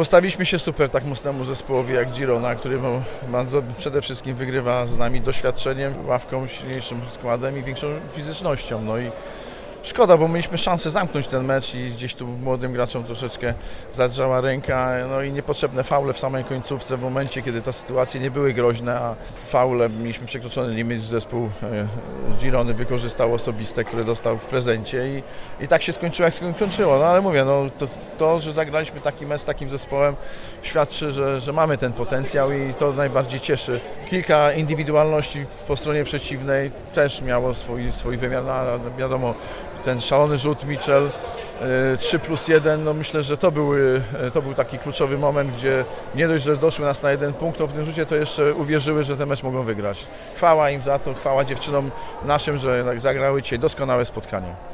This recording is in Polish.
postawiliśmy się super tak mocnemu zespołowi jak Girona, który ma, przede wszystkim wygrywa z nami doświadczeniem, ławką, silniejszym składem i większą fizycznością. No i Szkoda, bo mieliśmy szansę zamknąć ten mecz i gdzieś tu młodym graczom troszeczkę zadrzała ręka. No i niepotrzebne faule w samej końcówce, w momencie, kiedy te sytuacje nie były groźne, a faule mieliśmy przekroczony limit, zespół e, Girony wykorzystał osobiste, które dostał w prezencie i, i tak się skończyło, jak skończyło. No ale mówię, no, to, to, że zagraliśmy taki mecz z takim zespołem świadczy, że, że mamy ten potencjał i to najbardziej cieszy. Kilka indywidualności po stronie przeciwnej też miało swój, swój wymiar, no, wiadomo, ten szalony rzut Mitchell 3 e, plus 1, no myślę, że to był, e, to był taki kluczowy moment, gdzie nie dość, że doszły nas na jeden punkt, to w tym rzucie to jeszcze uwierzyły, że ten mecz mogą wygrać. Chwała im za to, chwała dziewczynom naszym, że zagrały dzisiaj doskonałe spotkanie.